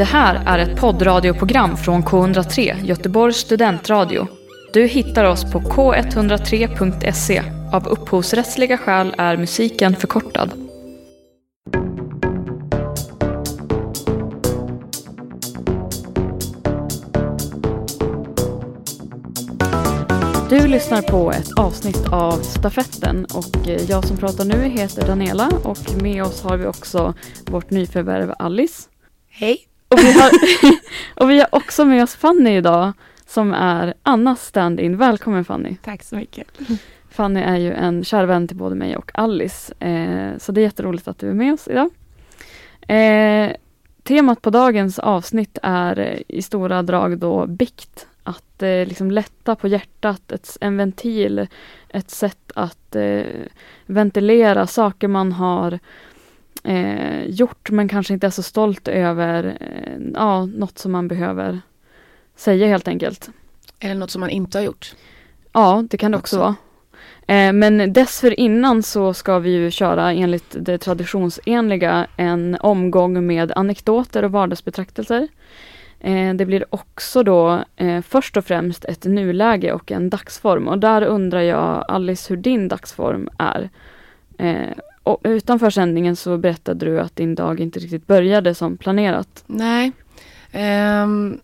Det här är ett poddradioprogram från K103, Göteborgs studentradio. Du hittar oss på k103.se. Av upphovsrättsliga skäl är musiken förkortad. Du lyssnar på ett avsnitt av Stafetten och jag som pratar nu heter Daniela och med oss har vi också vårt nyförvärv Alice. Hej! Och vi, har, och vi har också med oss Fanny idag som är Annas stand-in. Välkommen Fanny! Tack så mycket! Fanny är ju en kär vän till både mig och Alice, eh, så det är jätteroligt att du är med oss idag. Eh, temat på dagens avsnitt är i stora drag då bikt att eh, liksom lätta på hjärtat, ett, en ventil, ett sätt att eh, ventilera saker man har eh, gjort men kanske inte är så stolt över, eh, ja, något som man behöver säga helt enkelt. Eller något som man inte har gjort. Ja, det kan det också, också vara. Eh, men dessförinnan så ska vi ju köra enligt det traditionsenliga en omgång med anekdoter och vardagsbetraktelser. Eh, det blir också då eh, först och främst ett nuläge och en dagsform och där undrar jag Alice hur din dagsform är. Eh, och utanför sändningen så berättade du att din dag inte riktigt började som planerat. Nej. Um,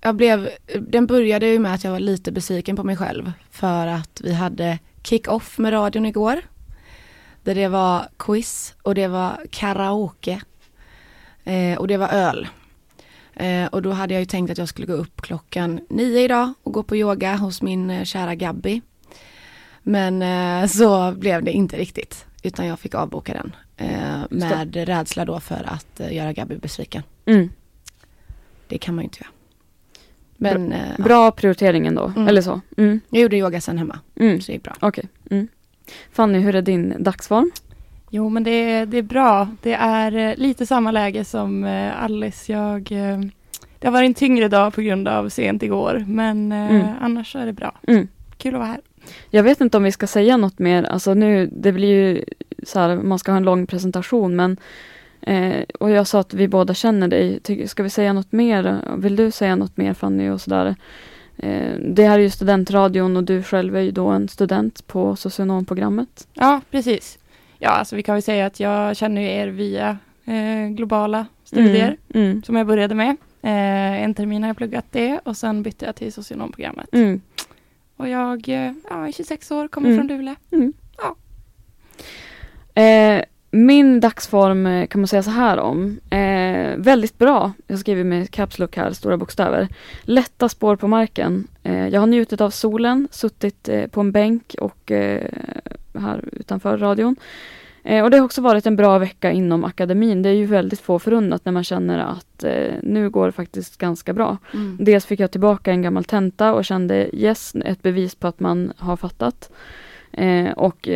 jag blev, den började ju med att jag var lite besviken på mig själv för att vi hade kick-off med radion igår. Där det var quiz och det var karaoke. Eh, och det var öl. Eh, och då hade jag ju tänkt att jag skulle gå upp klockan nio idag och gå på yoga hos min eh, kära Gabby. Men eh, så blev det inte riktigt, utan jag fick avboka den. Eh, med rädsla då för att eh, göra Gabby besviken. Mm. Det kan man ju inte göra. Men, bra, eh, bra prioritering ändå, mm. eller så? Mm. Jag gjorde yoga sen hemma, mm. så det gick bra. Okay. Mm. Fanny, hur är din dagsform? Jo, men det, det är bra. Det är eh, lite samma läge som eh, Alice. Jag, eh, det har varit en tyngre dag på grund av sent igår, men mm. annars så är det bra. Mm. Kul att vara här. Jag vet inte om vi ska säga något mer. Alltså nu, det blir ju så här, man ska ha en lång presentation, men eh, och jag sa att vi båda känner dig. ska vi säga något mer? Vill du säga något mer Fanny och sådär? Eh, det här är ju studentradion och du själv är ju då en student på socionomprogrammet. Ja, precis. Ja, alltså vi kan väl säga att jag känner er via eh, globala studier mm, mm. som jag började med. Eh, en termin har jag pluggat det och sen bytte jag till socionomprogrammet. Mm. Och jag eh, ja, är 26 år, kommer mm. från Luleå. Mm. Ja. Eh, min dagsform eh, kan man säga så här om. Eh, väldigt bra. Jag skriver med caps lock här, stora bokstäver. Lätta spår på marken. Eh, jag har njutit av solen, suttit eh, på en bänk och här utanför radion. Eh, och det har också varit en bra vecka inom akademin. Det är ju väldigt få förunnat när man känner att nu går det faktiskt ganska bra. Mm. Dels fick jag tillbaka en gammal tenta och kände yes, ett bevis på att man har fattat. och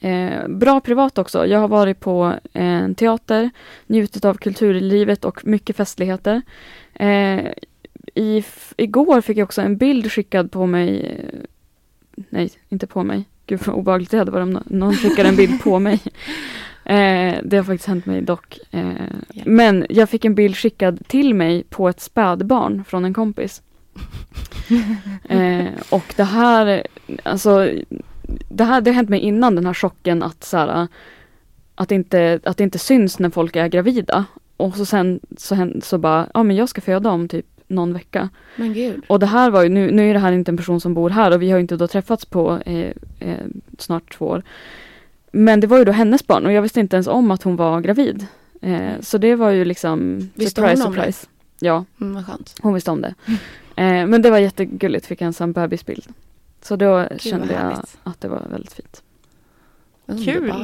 Eh, bra privat också. Jag har varit på en teater, njutit av kulturlivet och mycket festligheter. Eh, i, igår fick jag också en bild skickad på mig. Nej, inte på mig. Gud vad obehagligt det hade varit om någon skickade en bild på mig. Eh, det har faktiskt hänt mig dock. Eh, yeah. Men jag fick en bild skickad till mig på ett spädbarn från en kompis. eh, och det här, alltså det här det har hänt mig innan den här chocken att så här, att, inte, att det inte syns när folk är gravida. Och så sen så, så bara, ja men jag ska föda om typ någon vecka. Men gud. Och det här var ju, nu, nu är det här inte en person som bor här och vi har inte då träffats på eh, eh, snart två år. Men det var ju då hennes barn och jag visste inte ens om att hon var gravid. Eh, så det var ju liksom visste surprise, hon om surprise. Det? Ja. Mm, vad skönt. Hon visste om det. Eh, men det var jättegulligt, fick en sån bebisbild. Så då Gud, kände jag att det var väldigt fint. Kul!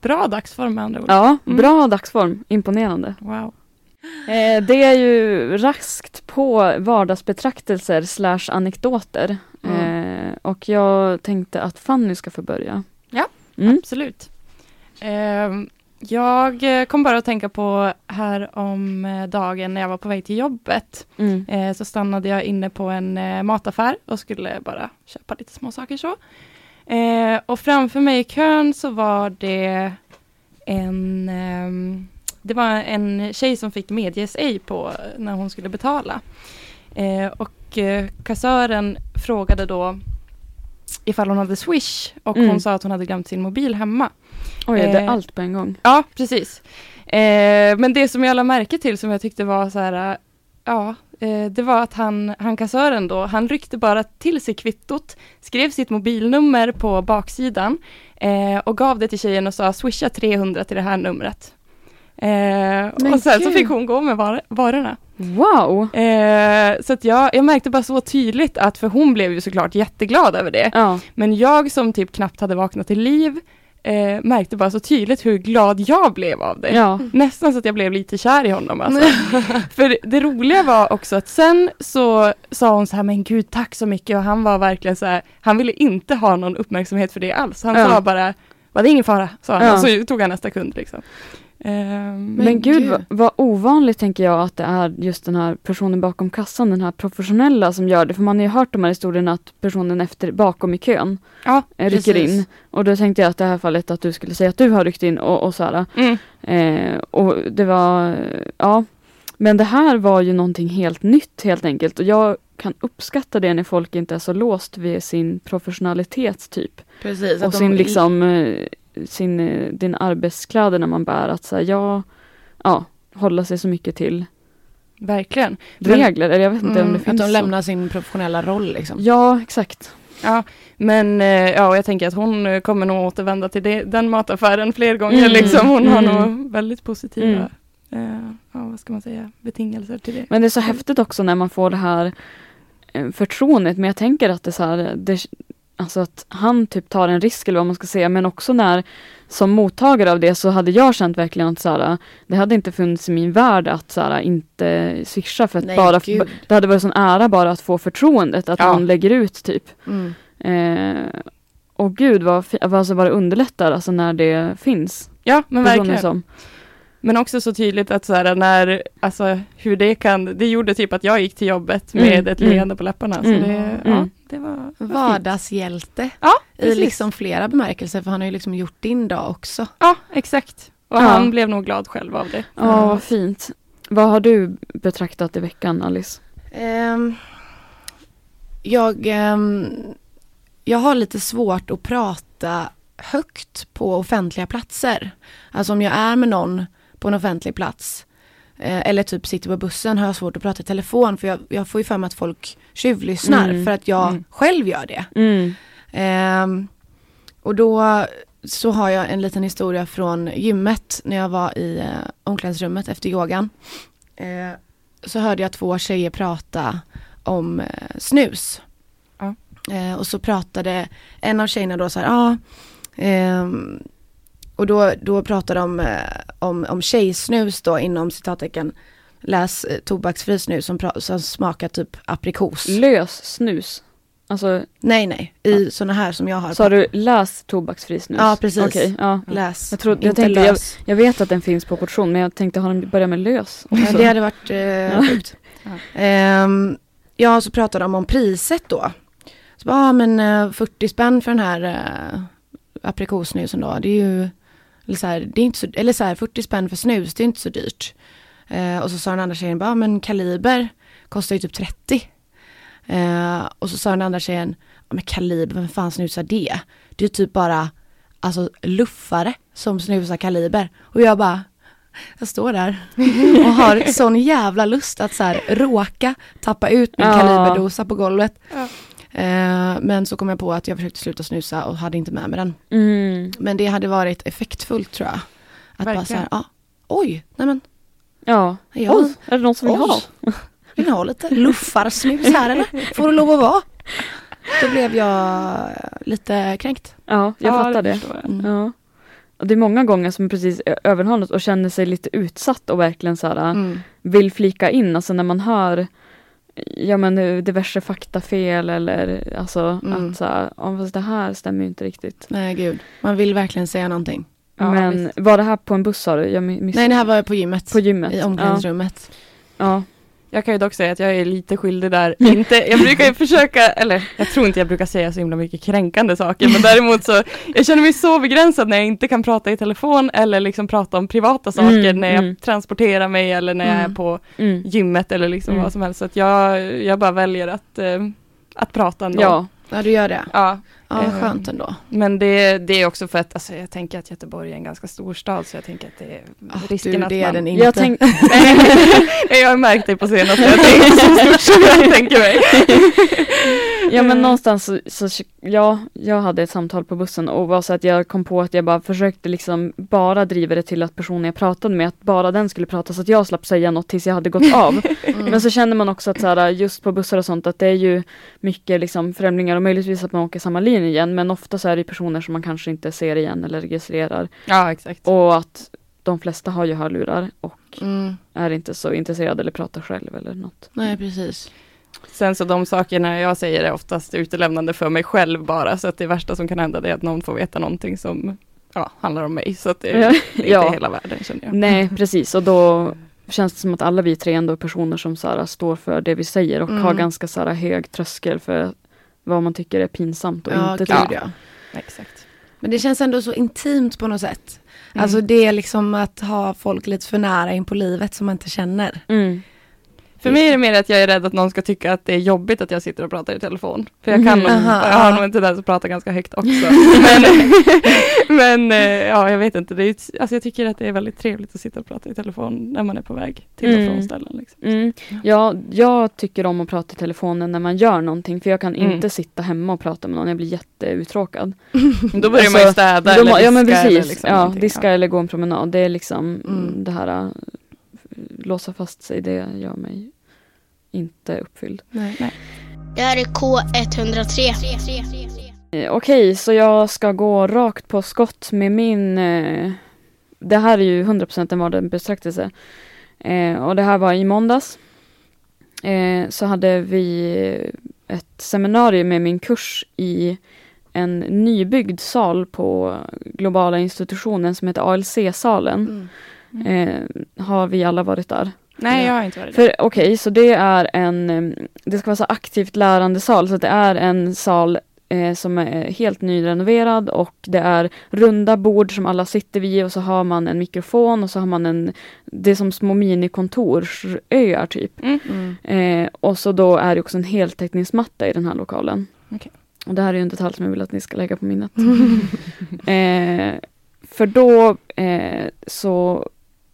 Bra dagsform med andra ord. Ja, mm. bra dagsform. Imponerande. Wow. Eh, det är ju raskt på vardagsbetraktelser slash anekdoter. Mm. Eh, och jag tänkte att Fanny ska få börja. Ja, mm. absolut. Eh, jag kom bara att tänka på här om eh, dagen när jag var på väg till jobbet. Mm. Eh, så stannade jag inne på en eh, mataffär och skulle bara köpa lite små saker så. Och framför mig i kön så var det en, ehm, det var en tjej som fick medges ej på när hon skulle betala. Eh, och eh, kassören frågade då ifall hon hade Swish och mm. hon sa att hon hade glömt sin mobil hemma. Oj, eh, det är allt på en gång. Ja, precis. Eh, men det som jag lade märke till som jag tyckte var så här, ja, eh, det var att han, han kassören då, han ryckte bara till sig kvittot, skrev sitt mobilnummer på baksidan eh, och gav det till tjejen och sa swisha 300 till det här numret. Eh, och sen Gud. så fick hon gå med var varorna. Wow! Eh, så att jag, jag märkte bara så tydligt att, för hon blev ju såklart jätteglad över det. Ja. Men jag som typ knappt hade vaknat till liv eh, märkte bara så tydligt hur glad jag blev av det. Ja. Nästan så att jag blev lite kär i honom alltså. För det roliga var också att sen så sa hon så här, men gud tack så mycket och han var verkligen så här, han ville inte ha någon uppmärksamhet för det alls. Han ja. sa bara, var det ingen fara, sa han. Ja. Och så tog han nästa kund liksom. Um, men, men gud, vad, vad, ovanligt tänker jag att det är just den här personen bakom kassan, den här professionella som gör det. För man har ju hört de här historierna att personen efter, bakom i kön ja, eh, rycker precis. in. Och då tänkte jag att det här fallet att du skulle säga att du har ryckt in och, och så här. Mm. Eh, och det var, ja. Men det här var ju någonting helt nytt helt enkelt. Och jag kan uppskatta det när folk inte är så låst vid sin professionalitet typ. Precis, och sin de... liksom eh, sin, eh, din arbetskläder när man bär, att så ja, ja, hålla sig så mycket till Verkligen. regler, eller jag vet inte mm, om det finns Att de lämnar så. sin professionella roll liksom. Ja, exakt. Ja, men eh, ja, jag tänker att hon eh, kommer nog återvända till det, den mataffären fler gånger mm. liksom. Hon mm. har nog väldigt positiva, mm. ja, vad ska man säga, betingelser till det. Men det är så häftigt också när man får det här förtroendet, men jag tänker att det är så här, det, Alltså att han typ tar en risk eller vad man ska säga men också när som mottagare av det så hade jag känt verkligen att så det hade inte funnits i min värld att så inte swisha för att Nej, bara Gud. det hade varit sån ära bara att få förtroendet att ja. någon lägger ut typ. Mm. Eh, och gud vad, alltså vad det underlättar alltså när det finns. Ja men verkligen. Som, men också så tydligt att så här, när, alltså hur det kan, det gjorde typ att jag gick till jobbet mm, med mm, ett leende på läpparna. Så mm, det, ja, mm. Det var, var Vardagshjälte ja, i liksom flera bemärkelser för han har ju liksom gjort din dag också. Ja, exakt. Och ja. han blev nog glad själv av det. Ja, vad fint. Vad har du betraktat i veckan Alice? Um, jag, um, jag har lite svårt att prata högt på offentliga platser. Alltså om jag är med någon på en offentlig plats eller typ sitter på bussen har jag svårt att prata i telefon för jag, jag får ju för mig att folk tjuvlyssnar mm. för att jag mm. själv gör det. Mm. Eh, och då så har jag en liten historia från gymmet när jag var i eh, omklädningsrummet efter yogan. Eh, så hörde jag två tjejer prata om eh, snus. Eh, och så pratade en av tjejerna då så här, ja, ah, och då, då pratar de eh, om, om tjejsnus då inom citattecken läs eh, tobaksfri snus som, som smakar typ aprikos. Lös snus? Alltså, nej nej, i ja. sådana här som jag har. Sa du läs tobaksfri snus? Ja precis. Okay, ja. Läs, jag, trodde, jag, tänkte, jag, jag, vet att den finns på portion men jag tänkte har den börjat med lös? Också. Ja, det hade varit eh, sjukt. ja. Um, ja så pratade de om priset då. Så bara, ah, men uh, 40 spänn för den här uh, aprikossnusen då, det är ju eller så här, det är inte så, eller så här, 40 spänn för snus, det är inte så dyrt. Eh, och så sa den andra tjejen, bara, men kaliber kostar ju typ 30. Eh, och så sa den andra tjejen, men kaliber, vem fan snusar det? Det är typ bara, alltså luffare som snusar kaliber. Och jag bara, jag står där och har sån jävla lust att så här råka tappa ut min ja. kaliberdosa på golvet. Ja. Eh, men så kom jag på att jag försökte sluta snusa och hade inte med mig den. Mm. Men det hade varit effektfullt tror jag. Att Verkligen. bara så här, ah, oj, nej men. Ja, jag, oj, är det någon som vill oj. ha? Vill ni ha lite luffarsnus här eller? Får det lov att vara? Då blev jag lite kränkt. Ja, jag ja, fattar det. det. Mm. Ja. Och det är många gånger som precis överhalat och känner sig lite utsatt och verkligen så här, mm. vill flika in, alltså när man hör ja men diverse faktafel eller alltså mm. att så här, ja, fast det här stämmer ju inte riktigt. Nej gud, man vill verkligen säga någonting. Ja, men visst. var det här på en buss sa du? Jag Nej det här var på gymmet. På gymmet. I omklädningsrummet. Ja. Jag kan ju dock säga att jag är lite skyldig där. Inte, jag brukar ju försöka, eller jag tror inte jag brukar säga så himla mycket kränkande saker, men däremot så, jag känner mig så begränsad när jag inte kan prata i telefon eller liksom prata om privata saker mm, när jag mm. transporterar mig eller när jag är mm. på mm. gymmet eller liksom vad som helst. Så att jag, jag bara väljer att, äh, att prata ändå. Ja. Ja du gör det? Ja. Ja, eh, skönt ändå. Men det, det är också för att alltså, jag tänker att Göteborg är en ganska stor stad så jag tänker att det är oh, risken du, att det man... är den inte. Jag, tänk... jag har märkt det på senaste, jag tänker så stort som jag tänker mig. ja men någonstans så, så, ja, jag hade ett samtal på bussen och var så att jag kom på att jag bara försökte liksom bara driva det till att personen jag pratade med, att bara den skulle prata så att jag slapp säga något tills jag hade gått av. Mm. Men så känner man också att så här, just på bussar och sånt att det är ju mycket liksom främlingar och möjligtvis att man åker samma linje igen men ofta så är det personer som man kanske inte ser igen eller registrerar. Ja exakt. Och att de flesta har ju hörlurar och mm. är inte så intresserade eller pratar själv eller något. Nej precis. Sen så de sakerna jag säger är oftast utelämnande för mig själv bara så att det värsta som kan hända är att någon får veta någonting som ja, handlar om mig så att det, är inte ja. hela världen känner jag. Nej precis och då känns det som att alla vi tre ändå är personer som så här, står för det vi säger och mm. har ganska så här, hög tröskel för vad man tycker är pinsamt och ja, inte. Gud, ja. Exakt. Men det känns ändå så intimt på något sätt. Mm. Alltså det är liksom att ha folk lite för nära in på livet som man inte känner. Mm. För mig är det mer att jag är rädd att någon ska tycka att det är jobbigt att jag sitter och pratar i telefon. För jag kan mm. nog, jag har nog en tendens att prata ganska högt också. men, men eh, ja, jag vet inte. Det är, alltså jag tycker att det är väldigt trevligt att sitta och prata i telefon när man är på väg till och från mm. ställen. Liksom. Mm. Ja, jag tycker om att prata i telefonen när man gör någonting. För jag kan mm. inte sitta hemma och prata med någon. Jag blir jätteuttråkad. då börjar alltså, man ju alltså, städa eller diska. Ja men precis. Eller liksom ja, diska ja. eller gå en promenad. Det är liksom mm. det här låsa fast sig, det gör mig inte uppfylld. Nej. Nej. Det här är K103. Eh, okej, okay, så jag ska gå rakt på skott med min... Eh, det här är ju 100% en vardagsbetraktelse. Eh, och det här var i måndags. Eh, så hade vi ett seminarium med min kurs i en nybyggd sal på globala institutionen som heter ALC-salen. Mm. Mm. Eh, har vi alla varit där? Nej, jag har inte varit där. Okej, okay, så det är en, det ska vara så aktivt lärande sal, så det är en sal eh, som är helt nyrenoverad och det är runda bord som alla sitter vid och så har man en mikrofon och så har man en, det är som små minikontorsöar typ. Mm. Eh, och så då är det också en heltäckningsmatta i den här lokalen. Okay. Och det här är ju en detalj som jag vill att ni ska lägga på minnet. eh, för då eh, så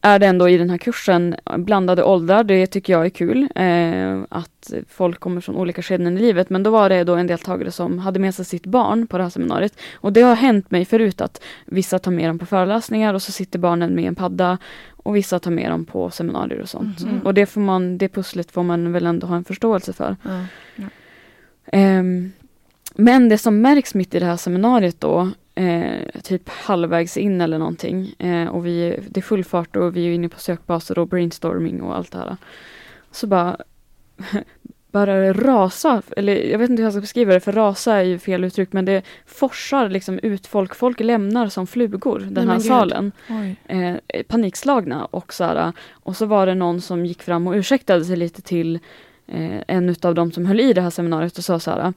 är det ändå i den här kursen blandade åldrar. Det tycker jag är kul. Eh, att folk kommer från olika skeden i livet. Men då var det då en deltagare som hade med sig sitt barn på det här seminariet. Och det har hänt mig förut att vissa tar med dem på föreläsningar och så sitter barnen med en padda. Och vissa tar med dem på seminarier och sånt. Mm Och det, får man, det pusslet får man väl ändå ha en förståelse för. Mm. Eh, men det som märks mitt i det här seminariet då eh, typ halvvägs in eller någonting. Eh, och vi, det är full fart och vi är inne på sökbaser och brainstorming och allt det här. Så bara det rasa, eller jag vet inte hur jag ska beskriva det, för rasa är ju fel uttryck, men det forsar liksom ut folk. Folk lämnar som flugor den här salen. Eh, panikslagna och så här, Och så var det någon som gick fram och ursäktade sig lite till eh, en av de som höll i det här seminariet och sa så här.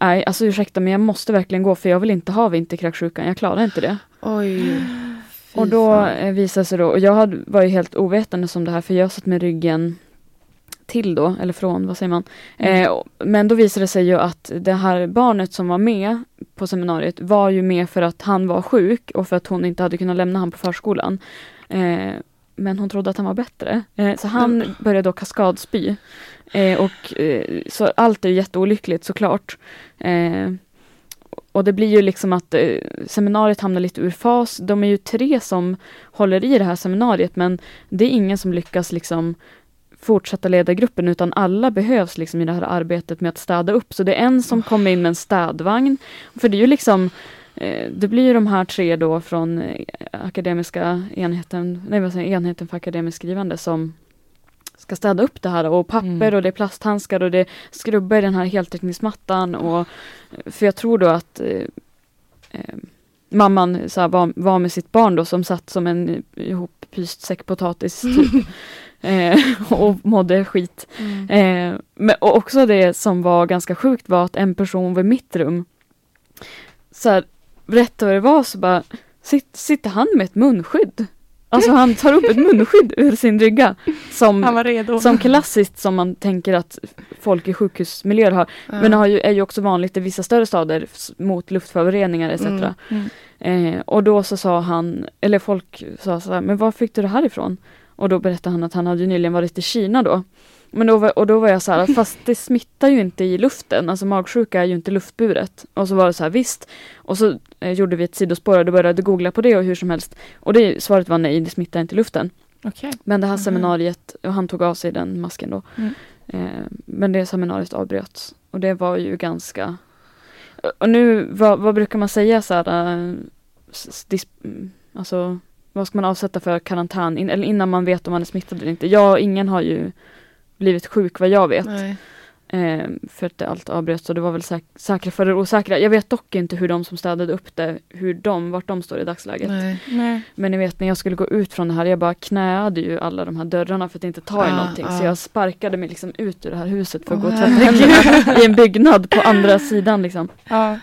Nej, alltså ursäkta men jag måste verkligen gå för jag vill inte ha vinterkräksjukan, jag klarar inte det. Oj. Och då eh, visade sig då, och jag hade, var ju helt ovetande som det här för jag satt med ryggen till då, eller från, vad säger man? Mm. Eh, men då visade det sig ju att det här barnet som var med på seminariet var ju med för att han var sjuk och för att hon inte hade kunnat lämna honom på förskolan. Eh, men hon trodde att han var bättre. Eh, så han mm. började då kaskadspy. Eh, och, eh, så allt är jätteolyckligt såklart. Eh, och det blir ju liksom att seminariet hamnar lite ur fas. De är ju tre som håller i det här seminariet men det är ingen som lyckas liksom fortsätta leda gruppen utan alla behövs liksom i det här arbetet med att städa upp. Så det är en som kommer in med en städvagn. För det är ju liksom det blir ju de här tre då från eh, akademiska enheten, nej vad säger enheten för akademiskt skrivande som ska städa upp det här och papper mm. och det är plasthandskar och det är skrubbar i den här heltäckningsmattan och för jag tror då att eh, eh, mamman så var, var, med sitt barn då som satt som en ihoppyst säck potatis typ. Eh, och mådde skit. Mm. Eh, men, och också det som var ganska sjukt var att en person vid mitt rum så här, rätt vad det var så bara sitter, sitter han med ett munskydd. Alltså han tar upp ett munskydd ur sin rygga. Som, han var redo. Som klassiskt som man tänker att folk i sjukhusmiljöer har. Ja. Men det har ju, är ju också vanligt i vissa större städer mot luftföroreningar etc. Mm. Mm. Eh, och då så sa han, eller folk sa så här, men var fick du det här ifrån? Och då berättade han att han hade nyligen varit i Kina då. Men då var, och då var jag så här, fast det smittar ju inte i luften, alltså magsjuka är ju inte luftburet. Och så var det så här, visst. Och så eh, gjorde vi ett sidospår och då började googla på det och hur som helst. Och det, svaret var nej, det smittar inte i luften. Okay. Men det här mm. seminariet, och han tog av sig den masken då. Mm. Eh, men det seminariet avbröts. Och det var ju ganska... Och nu, vad, vad brukar man säga så här, äh, dis, alltså vad ska man avsätta för karantän, in, eller innan man vet om man är smittad eller inte. Jag ingen har ju blivit sjuk vad jag vet. Eh, för att allt avbröts och det var väl säk säkra för det osäkra. Jag vet dock inte hur de som städade upp det, hur de, vart de står i dagsläget. Nej. Nej. Men ni vet när jag skulle gå ut från det här, jag bara knäade ju alla de här dörrarna för att inte ta i ah, någonting. Ah. Så jag sparkade mig liksom ut ur det här huset för att oh, gå och tvätta i en byggnad på andra sidan liksom. Ah.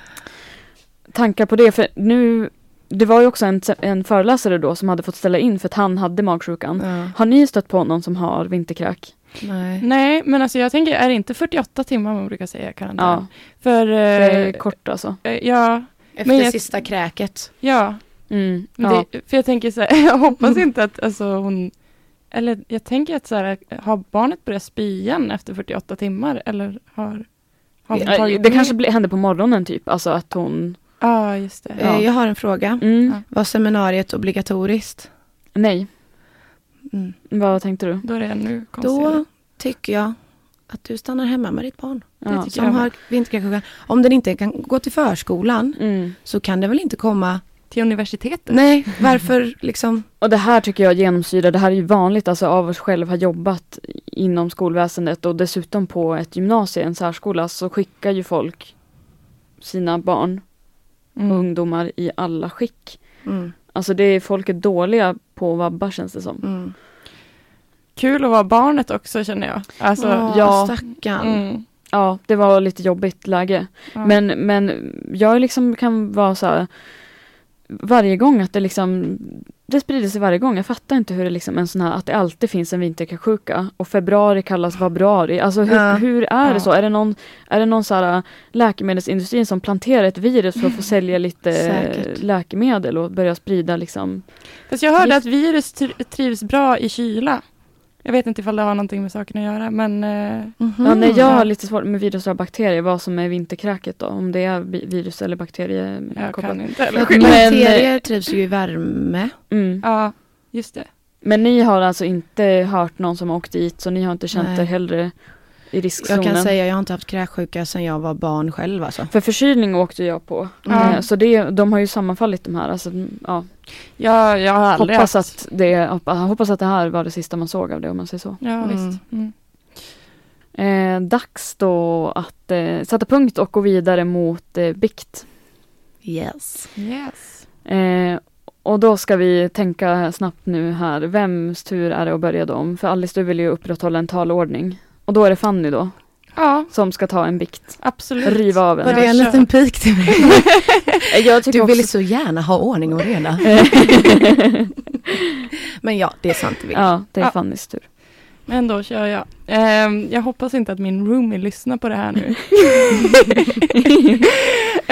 Tankar på det, för nu det var ju också en, en föreläsare då som hade fått ställa in för att han hade magsjukan. Ja. Har ni stött på någon som har vinterkräk? Nej. Nej, men alltså jag tänker, är det inte 48 timmar man brukar säga karantän? Ja. För, det är eh, kort alltså. Eh, ja. Efter jag, sista kräket. Ja. Mm, ja. Det, för jag tänker så här, jag hoppas inte att alltså, hon eller jag tänker att så här, har barnet börjat spy igen efter 48 timmar eller har, har hon tagit Det kanske hände på morgonen typ, alltså att hon Ja, ah, just det. Ja. Jag har en fråga. Mm. Var seminariet obligatoriskt? Nej. Mm. Vad tänkte du? Då är det nu Då tycker jag att du stannar hemma med ditt barn. Ja. Som har vinterkräksjukan. Om den inte kan gå till förskolan mm. så kan den väl inte komma till universitetet? Nej, varför liksom? Och det här tycker jag genomsyrar, det här är ju vanligt, alltså av oss själva har jobbat inom skolväsendet och dessutom på ett gymnasium, en särskola, så skickar ju folk sina barn mm. ungdomar i alla skick. Mm. Alltså det är, folk är dåliga på att vabba känns det som. Mm. Kul att vara barnet också känner jag. Alltså, oh, ja, stackarn. Mm. Ja, det var lite jobbigt läge. Ja. Men, men jag liksom kan vara så här, varje gång att det liksom det sprider sig varje gång. Jag fattar inte hur det liksom en sån här, att det alltid finns en vinterkräksjuka och februari kallas februari. Alltså hur, ja. hur är ja. det så? Är det någon, är det någon så här, äh, läkemedelsindustrin som planterar ett virus för att få sälja lite Säkert. läkemedel och börja sprida liksom? Fast jag hörde att virus trivs bra i kyla. Jag vet inte ifall det har någonting med saken att göra men... Mm -hmm. ja, nej, jag har lite svårt med virus och bakterier, vad som är vinterkräket då, om det är virus eller bakterier. Jag kan inte men, Bakterier trivs ju i värme. Mm. Ja, just det. Men ni har alltså inte hört någon som har åkt dit, så ni har inte känt er hellre i riskzonen? Jag kan säga jag har inte haft kräksjuka sedan jag var barn själv alltså. För förkylning åkte jag på. Mm. Så det, de har ju sammanfallit de här. Alltså, ja. Ja, jag har aldrig hoppas haft. att det, hoppas att det här var det sista man såg av det om man säger så. Ja, mm. visst. Mm. Eh, dags då att eh, sätta punkt och gå vidare mot eh, bikt. Yes. yes. Eh, och då ska vi tänka snabbt nu här, vems tur är det att börja då? För Alice, du vill ju upprätthålla en talordning. Och då är det Fanny då? Ja. Som ska ta en bikt. Absolut. Riva av en. Var det en liten pik till mig? jag du vill så gärna ha ordning och reda. Men ja, det är sant. Det ja, det är ja. Fannys tur. Men då kör jag. Um, jag hoppas inte att min roomie lyssnar på det här nu.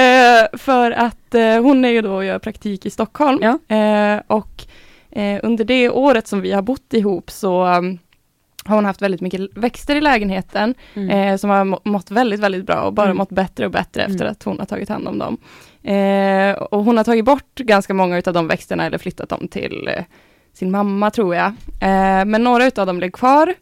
uh, för att uh, hon är ju då och gör praktik i Stockholm. Ja. Uh, och under det året som vi har bott ihop så um, har hon haft väldigt mycket växter i lägenheten mm. eh, som har mått väldigt, väldigt bra och bara mm. mått bättre och bättre efter mm. att hon har tagit hand om dem. Eh, och hon har tagit bort ganska många av de växterna eller flyttat dem till eh, sin mamma tror jag. Eh, men några av dem blev kvar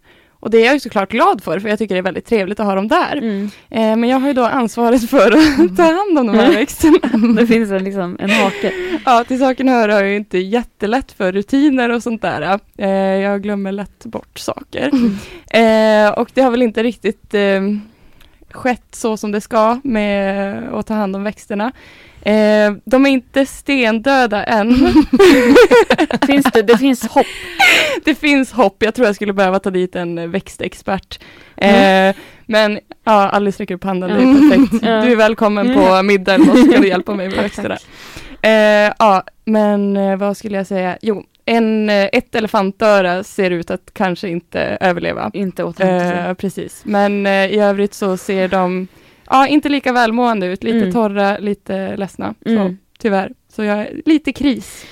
och det är jag såklart glad för, för jag tycker det är väldigt trevligt att ha dem där. Mm. Eh, men jag har ju då ansvaret för att mm. ta hand om de här växterna. det finns en, liksom, en hake. Ja, till saken hör har jag ju inte jättelätt för rutiner och sånt där. Eh, jag glömmer lätt bort saker. Mm. Eh, och det har väl inte riktigt eh, skett så som det ska med att ta hand om växterna. Eh, de är inte stendöda än. finns det, det finns hopp. det finsk hopp. Jag tror jag skulle behöva ta dit en växtexpert. Mm. Eh, men ja, Alice räcker upp handen, det är mm. perfekt. Du är välkommen på mm. middagen och ska du hjälpa mig med växterna. Eh, ja, men eh, vad skulle jag säga? Jo, en, eh, ett elefantöra ser ut att kanske inte överleva. Inte återhämta sig. Eh, precis, men eh, i övrigt så ser de ja, inte lika välmående ut. Lite mm. torra, lite ledsna. Mm. Så, tyvärr. Så jag är lite kris.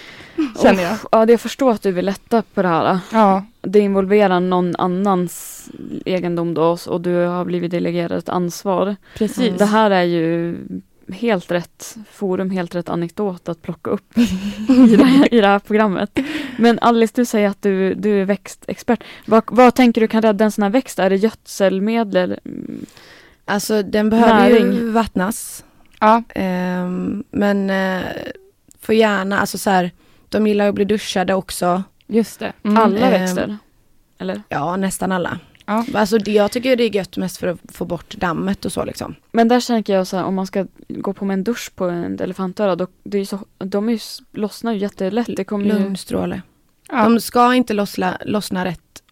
Känner jag. Ja, jag förstår att du vill lätta på det här. Ja. Det involverar någon annans egendom då och du har blivit delegerad ett ansvar. Precis. Det här är ju helt rätt forum, helt rätt anekdot att plocka upp i, det här, i det här programmet. Men Alice, du säger att du, du är växtexpert. Vad, vad tänker du kan rädda en sån här växt? Är det gödselmedel? Alltså den behöver Näring. ju vattnas. Ja. Um, men uh, får gärna, alltså så här, de gillar att bli duschade också. Just det. Mm. Alla växter? Um, Eller? Ja, nästan alla. Ja. Alltså det, jag tycker det är gött mest för att få bort dammet och så liksom. Men där tänker jag så här, om man ska gå på med en dusch på en elefantöra, då, det är så, de är ju, lossnar ju jättelätt. Det kommer Lugnstråle. Ja. De ska inte lossla, lossna rätt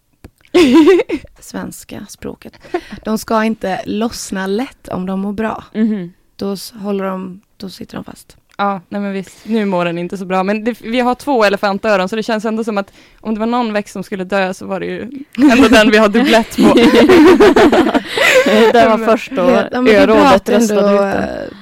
svenska språket. De ska inte lossna lätt om de mår bra. Mm. Då håller de, då sitter de fast. Ja, nej men visst, nu mår den inte så bra. Men det, vi har två elefantöron så det känns ändå som att om det var någon växt som skulle dö så var det ju ändå den vi har dubblett på. den var först då örådet röstade ut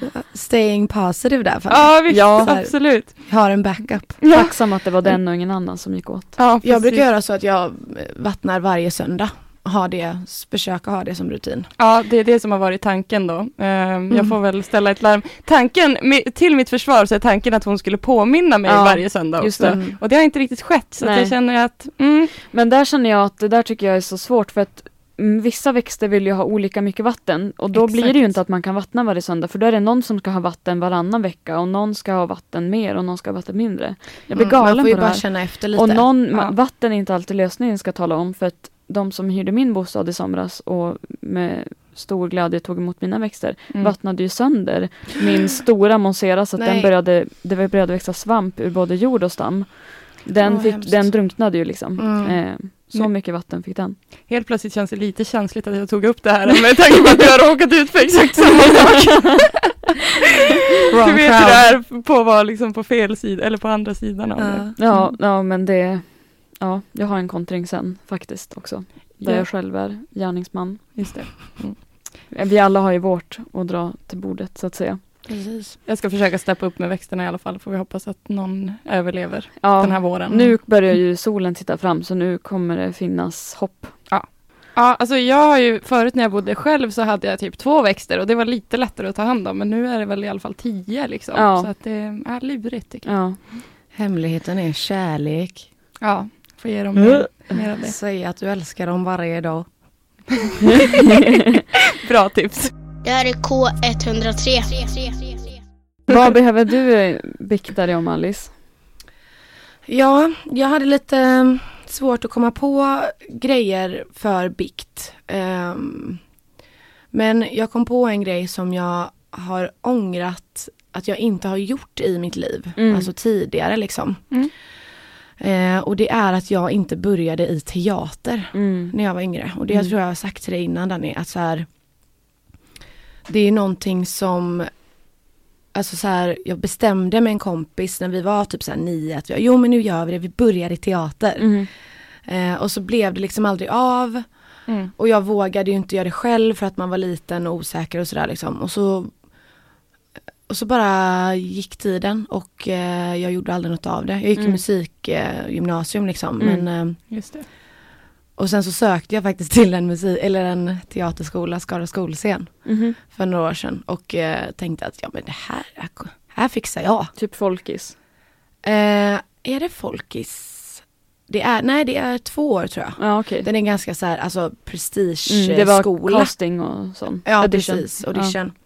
uh, Staying positive där. Ja, visst, ja. absolut. Har en backup. Ja. Tacksam att det var den och ingen annan som gick åt. Ja, jag brukar göra så att jag vattnar varje söndag ha det, försöka ha det som rutin. Ja, det är det som har varit tanken då. Mm. Jag får väl ställa ett larm. Tanken, till mitt försvar så är tanken att hon skulle påminna mig ja, varje söndag också. Det. Och det har inte riktigt skett så jag känner att mm. Men där känner jag att det där tycker jag är så svårt för att mm, Vissa växter vill ju ha olika mycket vatten och då Exakt. blir det ju inte att man kan vattna varje söndag för då är det någon som ska ha vatten varannan vecka och någon ska ha vatten mer och någon ska ha vatten mindre. Jag blir galen mm, man får ju på bara det här. känna efter lite. Och någon, ja. vatten är inte alltid lösningen ska jag tala om för att de som hyrde min bostad i somras och med stor glädje tog emot mina växter mm. vattnade ju sönder min stora Monsera så att den började, det började växa svamp ur både jord och stam. Den, oh, fick, den drunknade ju liksom. Mm. Eh, så mycket vatten fick den. Helt plötsligt känns det lite känsligt att jag tog upp det här med tanke på att jag har råkat ut för exakt samma sak. du vet hur det är på att vara liksom på fel sida eller på andra sidan av uh. det. Ja, ja men det Ja, jag har en kontring sen faktiskt också. Där ja. jag själv är gärningsman. Just det. Mm. Vi alla har ju vårt att dra till bordet så att säga. Precis. Jag ska försöka steppa upp med växterna i alla fall. Får vi hoppas att någon överlever ja, den här våren. Nu börjar ju solen titta fram så nu kommer det finnas hopp. Ja. Ja, alltså jag har ju förut när jag bodde själv så hade jag typ två växter och det var lite lättare att ta hand om men nu är det väl i alla fall tio liksom. Ja. Så att det är lurigt tycker jag. Ja. Hemligheten är kärlek. Ja, Får ge dem mer, mer av det. Säg att du älskar dem varje dag. Bra tips. Det här är K103. Vad behöver du bikta dig om Alice? Ja, jag hade lite mm, svårt att komma på grejer för bikt. Um, men jag kom på en grej som jag har ångrat att jag inte har gjort i mitt liv. Mm. Alltså tidigare liksom. Mm. Eh, och det är att jag inte började i teater mm. när jag var yngre. Och det mm. jag tror jag har sagt till dig innan Danny, att så här, det är någonting som Alltså så här, jag bestämde med en kompis när vi var typ så här nio att jo men nu gör vi det, vi börjar i teater. Mm. Eh, och så blev det liksom aldrig av. Mm. Och jag vågade ju inte göra det själv för att man var liten och osäker och sådär liksom. Och så och så bara gick tiden och eh, jag gjorde aldrig något av det. Jag gick mm. musikgymnasium eh, liksom. Mm. Men, eh, Just det. Och sen så sökte jag faktiskt till en musik, eller en teaterskola, Skara skolscen. Mm. För några år sedan och eh, tänkte att ja men det här, här fixar jag. Typ folkis? Eh, är det folkis? Det är, nej det är två år tror jag. Ja, okay. Den är ganska så här, alltså prestige mm, Det var casting och sånt? Ja audition. precis, audition. Ja.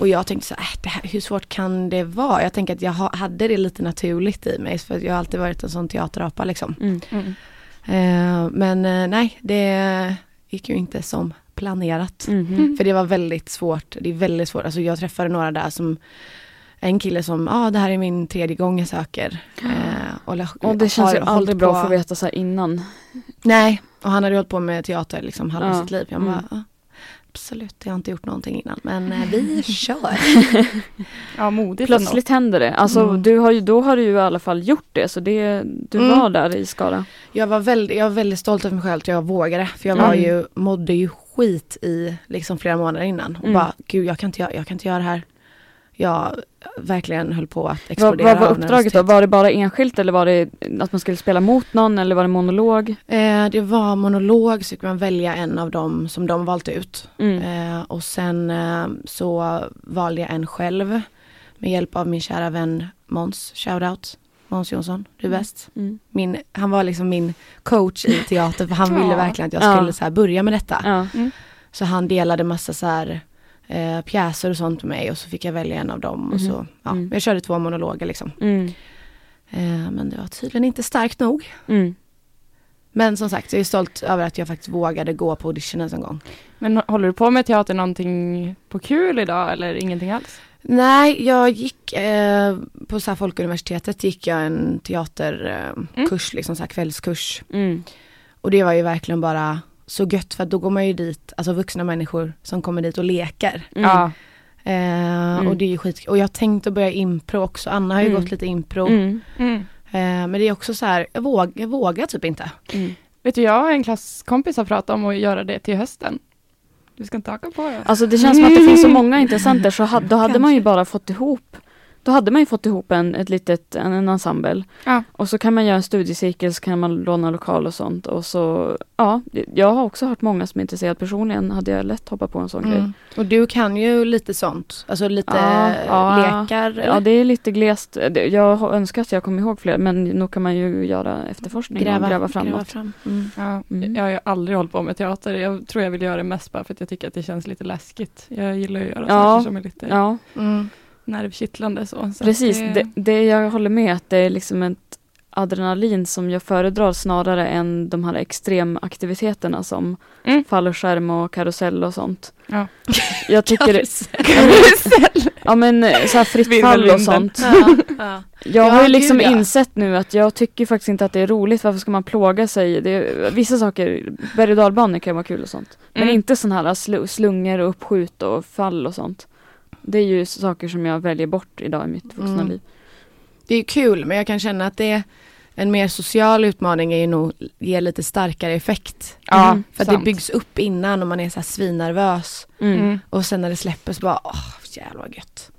Och jag tänkte så här, äh, hur svårt kan det vara? Jag tänker att jag hade det lite naturligt i mig för jag har alltid varit en sån teaterapa liksom. Mm. Mm. Uh, men uh, nej, det gick ju inte som planerat. Mm. För det var väldigt svårt, det är väldigt svårt, alltså jag träffade några där som en kille som, ja ah, det här är min tredje gång jag söker. Eh, och, och det känns ju aldrig bra att få veta så innan. Nej, och han hade hållit på med teater liksom halva ja. sitt liv. Jag mm. bara, ah, absolut, jag har inte gjort någonting innan men eh, vi kör. ja, modigt Plötsligt ändå. händer det. Alltså mm. du har ju, då har du ju i alla fall gjort det så det, du mm. var där i Skara. Jag var väldigt, jag var väldigt stolt över mig själv att jag vågade. För jag var ju, mådde ju skit i liksom flera månader innan. Och mm. bara, gud jag kan, inte, jag, jag kan inte göra det här jag verkligen höll på att explodera. Vad, vad var uppdraget då? Var det bara enskilt eller var det att man skulle spela mot någon eller var det monolog? Eh, det var monolog så fick man välja en av dem som de valt ut. Mm. Eh, och sen eh, så valde jag en själv med hjälp av min kära vän Måns, shoutout. Måns Jonsson, du är mm. bäst. Mm. Min, han var liksom min coach i teater för han ville verkligen att jag skulle ja. så här börja med detta. Ja. Mm. Så han delade massa så här eh, pjäser och sånt med mig och så fick jag välja en av dem. Mm. Och så, mhm. ja, mm. Jag körde två monologer liksom. Mm. Eh, men det var tydligen inte starkt nog. Mm. Men som sagt, jag är stolt över att jag faktiskt vågade gå på auditionen en gång. Men håller du på med teater någonting på kul idag eller ingenting alls? Nej, jag gick eh, på så här Folkuniversitetet gick jag en teaterkurs, eh, liksom så kvällskurs. Mm. Och det var ju verkligen bara så gött för att då går man ju dit, alltså vuxna människor som kommer dit och leker. Mm. Ja. Eh, mm. Och det är ju skit Och jag tänkte börja impro också, Anna har ju mm. gått lite impro. Mm. Mm. Eh, men det är också så här, jag, våg, jag vågar typ inte. Mm. Vet du, jag och en klasskompis har pratat om att göra det till hösten. Du ska inte haka på det. Alltså det känns som att det finns så många intressenter så ha, då hade man ju bara fått ihop då hade man ju fått ihop en, ett litet, en, en ensemble. Ja. Och så kan man göra en studiecirkel, så kan man låna lokal och sånt. Och så, ja, jag har också hört många som är intresserade. Personligen hade jag lätt hoppat på en sån mm. grej. Och du kan ju lite sånt, alltså lite ja, ja, lekar? Eller? Ja, det är lite glest. Jag önskar att jag kom ihåg fler, men nog kan man ju göra efterforskning gräva, och gräva fram gräva Fram. Mm. Ja, mm. Jag har aldrig hållit på med teater. Jag tror jag vill göra det mest bara för att jag tycker att det känns lite läskigt. Jag gillar att göra saker som är lite ja. Nervkittlande. Så, så Precis, det... Det, det... jag håller med att det är liksom ett adrenalin som jag föredrar snarare än de här extremaktiviteterna som mm. fallskärm och karusell och sånt. Ja. Jag tycker karusell. ja men så här fritt fall och sånt. Ja, ja. Jag har ju liksom gud, insett nu att jag tycker faktiskt inte att det är roligt. Varför ska man plåga sig? Det är, vissa saker, berg och dalbanor kan vara kul och sånt. Men mm. inte sådana här sl slungor och uppskjut och fall och sånt. Det är ju saker som jag väljer bort idag i mitt vuxna mm. liv. Det är kul men jag kan känna att det är en mer social utmaning är ju nog ger lite starkare effekt. Ja, mm, för att det byggs upp innan och man är så här svinnervös. Mm. Och sen när det släpper så bara, åh jävlar vad gött.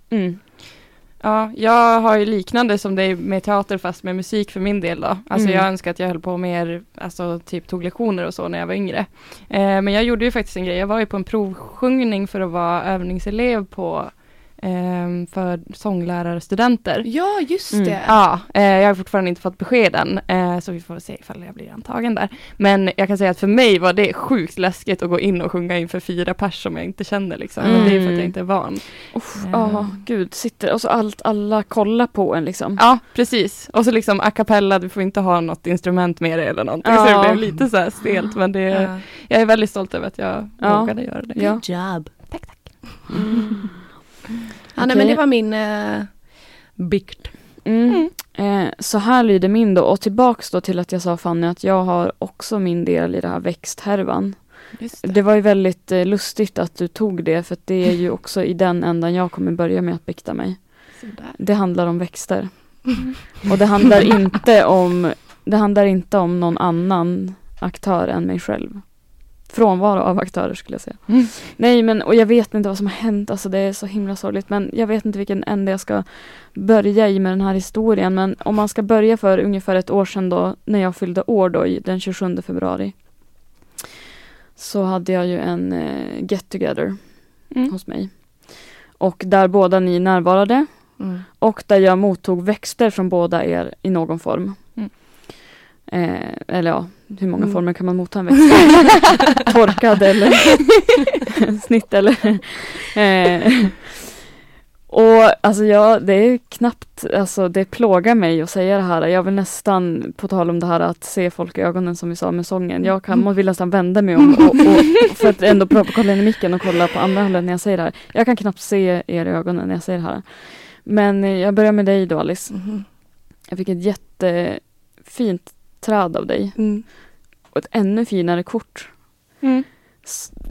Ja, jag har ju liknande som är med teater fast med musik för min del då. Alltså mm. jag önskar att jag höll på mer, alltså typ tog lektioner och så när jag var yngre. Eh, men jag gjorde ju faktiskt en grej, jag var ju på en provsjungning för att vara övningselev på eh, för sånglärarstudenter. Ja, just mm. det. Mm. Ja, eh, jag har fortfarande inte fått besked än, eh, så vi får se ifall jag blir antagen där. Men jag kan säga att för mig var det sjukt läskigt att gå in och sjunga inför fyra pers som jag inte känner liksom. Mm. Men det är för att jag inte är van. Ja, oh, gud, sitter och så allt, alla kollar på en liksom. Ja, precis. Och så liksom a cappella, du får inte ha något instrument med dig eller någonting. Ja. Så det blev lite så här stelt, men det, ja. jag är väldigt stolt över att jag ja. vågade göra det. Good job. Tack, tack. Mm. Ja, nej, men det var min eh, bikt. Mm. Mm. Eh, så här lyder min då och tillbaks då till att jag sa Fanny att jag har också min del i det här växthärvan. Det. det. var ju väldigt eh, lustigt att du tog det för det är ju också i den ändan jag kommer börja med att bikta mig. Det handlar om växter. Mm. Och det handlar inte om det handlar inte om någon annan aktör än mig själv frånvaro av aktörer skulle jag säga. Mm. Nej men och jag vet inte vad som har hänt, alltså det är så himla sorgligt men jag vet inte vilken ände jag ska börja i med den här historien men om man ska börja för ungefär ett år sedan då när jag fyllde år då den 27 februari så hade jag ju en eh, get together mm. hos mig. Och där båda ni närvarade mm. och där jag mottog växter från båda er i någon form. Eh, eller ja, hur många mm. former kan man motta en växt? Torkad eller snitt eller eh, Och alltså jag, det är knappt, alltså det plågar mig att säga det här. Jag vill nästan, på tal om det här att se folk i ögonen som vi sa med sången. Jag kan, mm. vill nästan vända mig om och, och, för att ändå kolla in i micken och kolla på andra hållet när jag säger det här. Jag kan knappt se er i ögonen när jag säger det här. Men jag börjar med dig då Alice. Mm. Jag fick ett jättefint träd av dig. Mm. Och ett ännu finare kort. Mm.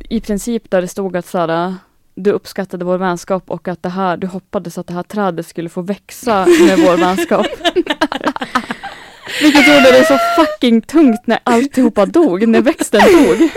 I princip där det stod att såhär, du uppskattade vår vänskap och att det här, du hoppades att det här trädet skulle få växa med vår vänskap. Vilket gjorde det så fucking tungt när alltihopa dog, när växten dog.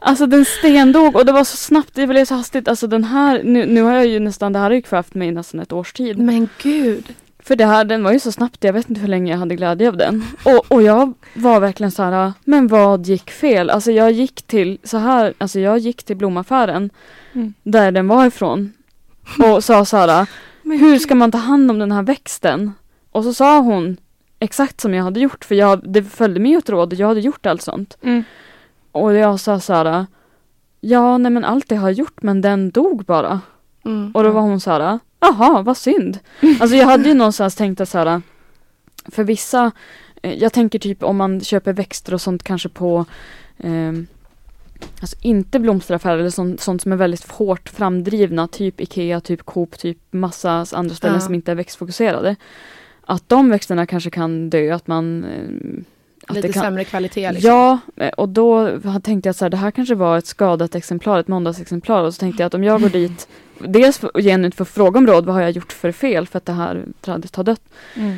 Alltså den stendog och det var så snabbt, det blev så hastigt. Alltså den här, nu, nu har jag ju nästan, det här har ju kvävt mig nästan ett års tid. Men gud. För det här, den var ju så snabbt, jag vet inte hur länge jag hade glädje av den. Och, och jag var verkligen så här, men vad gick fel? Alltså jag gick till, så här, alltså jag gick till blomaffären mm. där den var ifrån och sa så här, hur ska man ta hand om den här växten? Och så sa hon exakt som jag hade gjort, för jag, det följde med ett råd och jag hade gjort allt sånt. Mm. Och jag sa så här, ja nej men allt det har jag gjort men den dog bara. Mm. Och då var hon så här, jaha vad synd. Alltså jag hade ju någonstans tänkt att så här, för vissa, eh, jag tänker typ om man köper växter och sånt kanske på eh, Alltså inte blomsteraffärer eller sånt, sånt, som är väldigt hårt framdrivna, typ Ikea, typ Coop, typ massa andra ställen ja. som inte är växtfokuserade. Att de växterna kanske kan dö, att man eh, Lite kan... sämre kvalitet? Liksom. Ja, eh, och då tänkte jag att det här kanske var ett skadat exemplar, ett måndagsexemplar. Och så tänkte jag att om jag går dit, dels genuint för att fråga om råd, vad har jag gjort för fel för att det här trädet har dött? Mm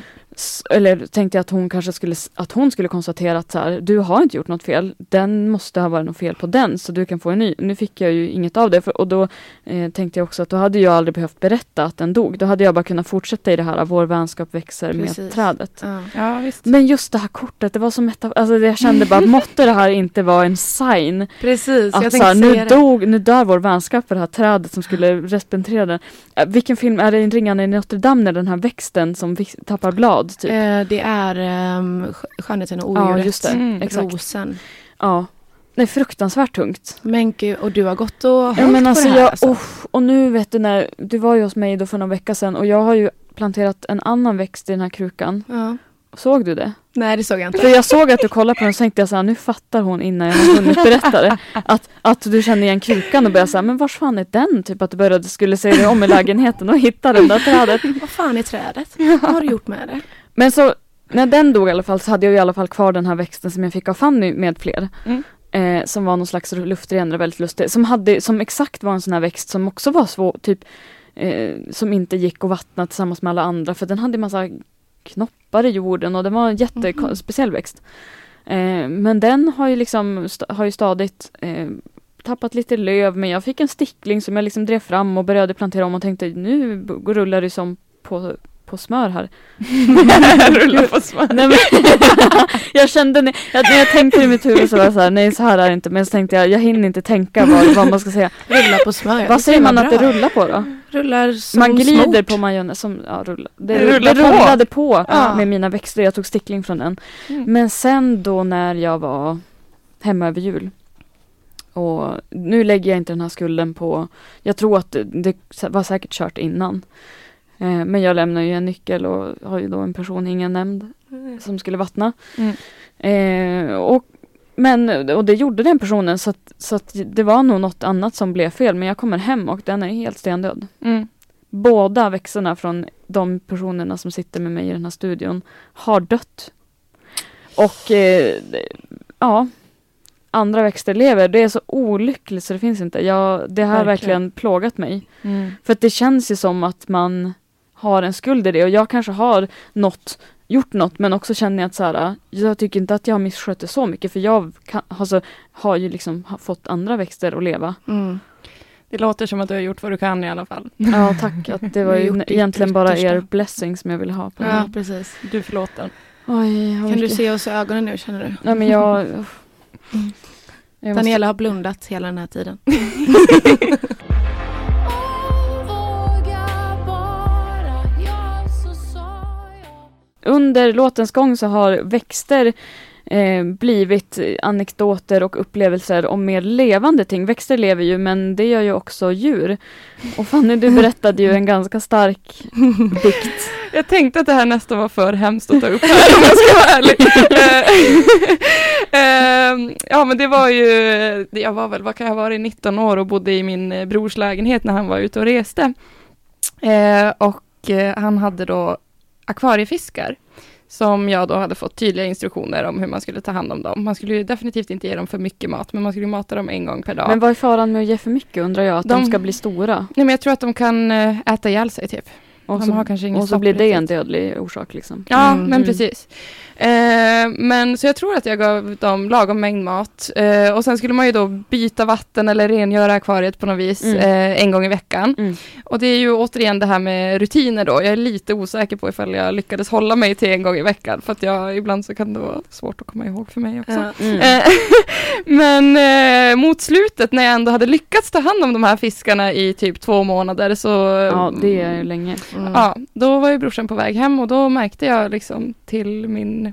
eller tänkte jag att hon kanske skulle, att hon skulle konstatera att så här, du har inte gjort något fel. Den måste ha varit något fel på den så du kan få en ny. Nu fick jag ju inget av det för, och då eh, tänkte jag också att då hade jag aldrig behövt berätta att den dog. Då hade jag bara kunnat fortsätta i det här, vår vänskap växer Precis. med trädet. Ja. Ja, Men just det här kortet, det var som ett alltså jag kände bara, måtte det här inte vara en sign. Precis, att, jag så här, nu, dog, nu dör vår vänskap för det här trädet som skulle respektera den. Äh, vilken film, är det Ringarna i Notre Dame när den här växten som tappar blad? Typ. Eh, det är um, Skönheten och odjuret. Ja, just det. Mm, Rosen. Ja. Är fruktansvärt tungt. Men gud, och du har gått och hållit ja, men alltså, på det här jag, alltså. oh, Och nu vet du när, du var ju hos mig då för några veckor sedan och jag har ju planterat en annan växt i den här krukan. Ja. Såg du det? Nej det såg jag inte. För jag såg att du kollade på den och så tänkte jag såhär, nu fattar hon innan jag har hunnit berätta det. Att, att du kände igen krukan och började säga, men vars fan är den? Typ att du började, skulle se dig om i lägenheten och hitta det där trädet. Vad fan är trädet? Vad har du gjort med det? Men så, när den dog i alla fall så hade jag i alla fall kvar den här växten som jag fick av Fanny med fler. Mm. Eh, som var någon slags luftrenare, väldigt lustig. Som, hade, som exakt var en sån här växt som också var svår, typ eh, som inte gick att vattna tillsammans med alla andra för den hade massa knoppar i jorden och det var en jättespeciell mm. växt. Eh, men den har ju liksom har ju stadigt eh, tappat lite löv men jag fick en stickling som jag liksom drev fram och började plantera om och tänkte nu rullar det som på på smör här. Rulla på smör. Nej, men, jag kände när jag, när jag tänkte i mitt huvud så var jag så här, nej så här är det inte. Men så tänkte jag, jag hinner inte tänka vad, vad man ska säga. Rulla på smör. Vad säger man bra. att det rullar på då? Rullar som Man glider smort. på majonnäs som, ja rulla. Det, det, det rullade på, ja. med mina växter. Jag tog stickling från den. Mm. Men sen då när jag var hemma över jul. Och nu lägger jag inte den här skulden på, jag tror att det, det var säkert kört innan. Eh, men jag lämnar ju en nyckel och har ju då en person, ingen nämnd, mm. som skulle vattna. Mm. Eh, och, men, och det gjorde den personen så, att, så att det var nog något annat som blev fel. Men jag kommer hem och den är helt stendöd. Mm. Båda växterna från de personerna som sitter med mig i den här studion har dött. Och eh, ja, andra växter lever. Det är så olyckligt så det finns inte. Jag, det har verkligen, verkligen plågat mig. Mm. För det känns ju som att man har en skuld i det och jag kanske har något, gjort något men också känner jag att så här, jag tycker inte att jag har misskött det så mycket för jag kan, alltså, har ju liksom fått andra växter att leva. Mm. Det låter som att du har gjort vad du kan i alla fall. Ja tack, att det var ju egentligen bara er blessing som jag ville ha. På ja, precis. Du förlåter. Oj, kan mycket. du se oss i ögonen nu känner du? Nej men jag... jag Daniela har blundat hela den här tiden. under låtens gång så har växter eh, blivit anekdoter och upplevelser om mer levande ting. Växter lever ju men det gör ju också djur. Och Fanny du berättade ju en ganska stark dikt. Jag tänkte att det här nästan var för hemskt att ta upp här om jag ska vara ärlig. Eh, ehm, ja men det var ju, jag var väl, vad kan jag vara, 19 år och bodde i min eh, brors lägenhet när han var ute och reste. Eh, och han hade då akvariefiskar som jag då hade fått tydliga instruktioner om hur man skulle ta hand om dem. Man skulle ju definitivt inte ge dem för mycket mat, men man skulle mata dem en gång per dag. Men vad är faran med att ge för mycket undrar jag? Att de, de ska bli stora? Nej men jag tror att de kan äta ihjäl sig typ. Och så, har kanske ingen och så blir det en dödlig orsak liksom. Ja, mm. men precis. Eh, men så jag tror att jag gav dem lagom mängd mat. Eh, och sen skulle man ju då byta vatten eller rengöra akvariet på något vis mm. eh, en gång i veckan. Mm. Och det är ju återigen det här med rutiner då. Jag är lite osäker på ifall jag lyckades hålla mig till en gång i veckan. För att jag, ibland så kan det vara svårt att komma ihåg för mig också. Ja. Mm. Eh, men eh, mot slutet när jag ändå hade lyckats ta hand om de här fiskarna i typ två månader så... Ja, det är ju länge. Ja, då var ju brorsan på väg hem och då märkte jag liksom till min,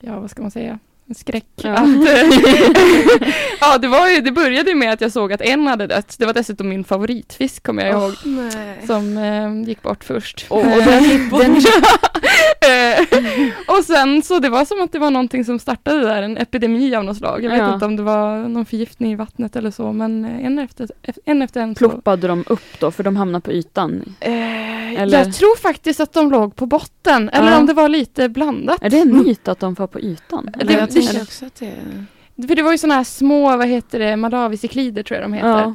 ja vad ska man säga, skräck. Ja. Att, ja, det, var ju, det började med att jag såg att en hade dött. Det var dessutom min favoritfisk kommer jag ihåg. Oh, som eh, gick bort först. Oh, den, den... och sen så det var som att det var någonting som startade där, en epidemi av något slag. Jag vet ja. inte om det var någon förgiftning i vattnet eller så, men en efter en. Efter en Ploppade så... de upp då, för de hamnade på ytan? Eh, eller? Jag tror faktiskt att de låg på botten, eller ja. om det var lite blandat. Är det en myt att de var på ytan? Det, tänker också att det För det var ju sådana här små, vad heter det, malavisiklider tror jag de heter. Ja.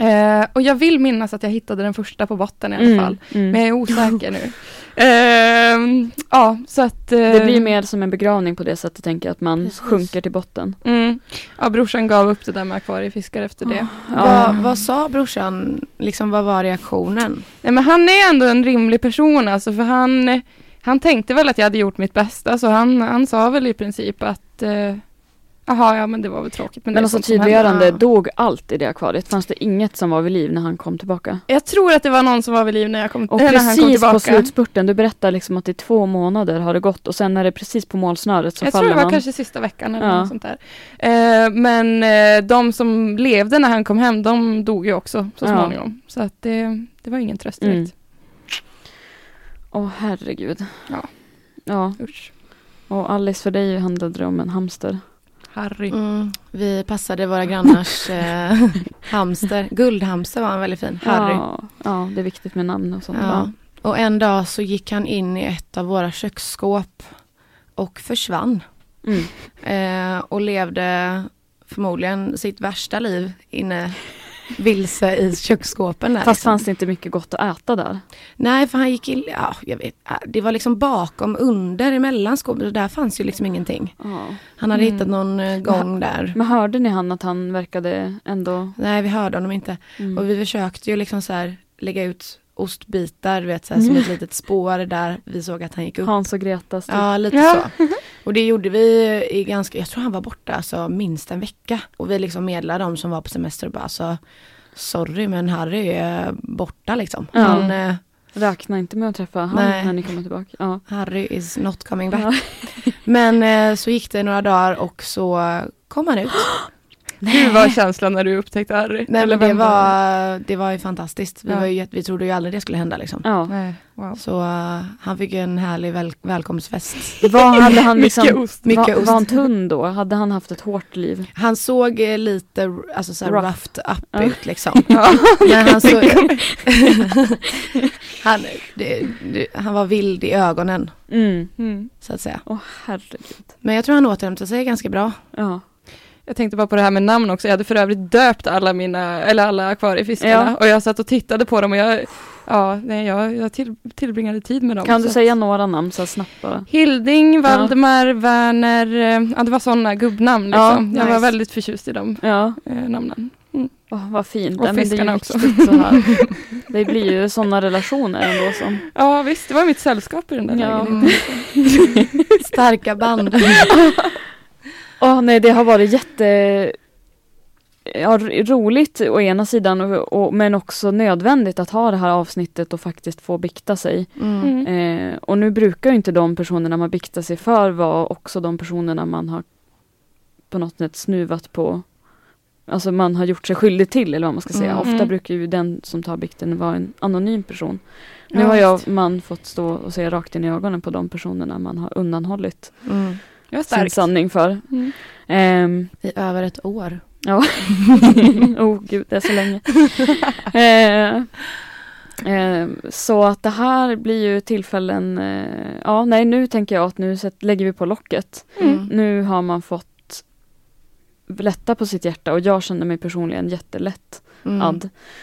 Uh, och jag vill minnas att jag hittade den första på botten i alla mm, fall. Mm. Men jag är osäker nu. Uh, ja, så att... Uh, det blir mer som en begravning på det sättet, tänker jag, att man precis. sjunker till botten. Mm. Ja, brorsan gav upp det där med akvariefiskar efter det. Ja. Vad, vad sa brorsan, liksom vad var reaktionen? Nej men han är ändå en rimlig person alltså, för han han tänkte väl att jag hade gjort mitt bästa så han, han sa väl i princip att eh, Jaha, ja men det var väl tråkigt. Men, men alltså tydliggörande, dog allt i det akvariet? Fanns det inget som var vid liv när han kom tillbaka? Jag tror att det var någon som var vid liv när jag kom, och äh, när han kom tillbaka. precis på slutspurten, du berättar liksom att i två månader har det gått och sen är det precis på målsnöret så jag faller. Jag tror det var kanske sista veckan eller ja. något sånt där. Eh, men eh, de som levde när han kom hem, de dog ju också så småningom. Ja. Så att det, det var ingen tröst direkt. Mm. Åh oh, herregud. Ja. Ja. Usch. Och Alice, för dig handlade det om en hamster. Harry. Mm, vi passade våra grannars eh, hamster. Guldhamster var han väldigt fin. Harry. Ja, ja, det är viktigt med namn och sånt. Ja. Och en dag så gick han in i ett av våra köksskåp och försvann. Mm. Eh, och levde förmodligen sitt värsta liv inne vilse i köksskåpen. Där, Fast liksom. fanns det inte mycket gott att äta där? Nej, för han gick in, ja, jag vet, äh, det var liksom bakom, under, emellan skåpen. Och där fanns ju liksom ingenting. Oh. Han hade mm. hittat någon eh, gång men, där. Men hörde ni han att han verkade ändå? Nej, vi hörde honom inte. Mm. Och vi försökte ju liksom så här lägga ut ostbitar, vet, så här, som mm. ett litet spår där vi såg att han gick upp. Hans och Gretas. Typ. Ja, lite ja. så. Och det gjorde vi i ganska, jag tror han var borta alltså minst en vecka. Och vi liksom medlade de som var på semester och bara alltså Sorry men Harry är borta liksom. Ja. Han, eh, Räkna inte med att träffa han nej. när ni kommer tillbaka. Ja. Harry is not coming back. Ja. men eh, så gick det några dagar och så kom han ut. Hur var känslan när du upptäckte Harry? Nej, men det, var, det var ju fantastiskt. Vi, ja. var ju, vi trodde ju aldrig det skulle hända. Liksom. Ja. Nej, wow. Så uh, han fick en härlig väl, välkomstfest. Vad hade han liksom, mycket ost. Mycket var, var han tunn då? Hade han haft ett hårt liv? Han såg eh, lite alltså, så rough. roughed up ja. ut liksom. Ja. Men han, såg, han, det, det, han var vild i ögonen. Mm. Mm. Så att säga. oh, herregud. Men jag tror han återhämtade sig ganska bra. Ja. Jag tänkte bara på det här med namn också. Jag hade för övrigt döpt alla mina, eller alla akvariefiskarna. Ja. Och jag satt och tittade på dem och jag, ja, nej, jag, jag till, tillbringade tid med dem. Kan du säga några namn så snabbt bara? Hilding, Valdemar, ja. Werner, eh, ja det var sådana gubbnamn liksom. Ja, nice. Jag var väldigt förtjust i de ja. eh, namnen. Mm. Oh, vad fint. Och fiskarna också. Så här. Det blir ju sådana relationer ändå som. Ja visst, det var mitt sällskap i den där ja. lägenheten. Starka band. oh, nej, det har varit jätte ja, roligt å ena sidan och, och, men också nödvändigt att ha det här avsnittet och faktiskt få bikta sig. Mm. Eh, och nu brukar inte de personerna man biktar sig för vara också de personerna man har på något sätt snuvat på Alltså man har gjort sig skyldig till eller vad man ska säga. Mm. Ofta mm. brukar ju den som tar bikten vara en anonym person. Nu ja, har jag man fått stå och se rakt in i ögonen på de personerna man har undanhållit mm. Sin sanning för. Mm. Um, I över ett år. Ja, oh gud det är så länge. uh, uh, så att det här blir ju tillfällen, uh, ja nej nu tänker jag att nu lägger vi på locket. Mm. Nu har man fått lätta på sitt hjärta och jag känner mig personligen jättelätt mm. add.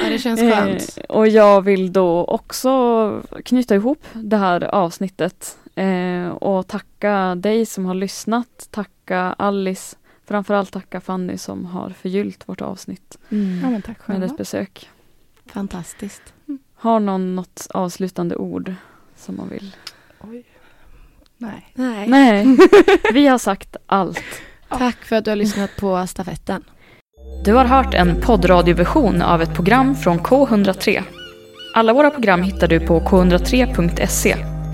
ja, det känns skönt. Eh, och jag vill då också knyta ihop det här avsnittet eh, och tacka dig som har lyssnat, tacka Alice, framförallt tacka Fanny som har förgyllt vårt avsnitt mm. ja, men tack med dess besök. Fantastiskt. Har någon något avslutande ord som man vill? Oj. Nej. Nej. Nej. Vi har sagt allt. Tack för att du har lyssnat på stafetten. Du har hört en poddradioversion av ett program från K103. Alla våra program hittar du på k103.se.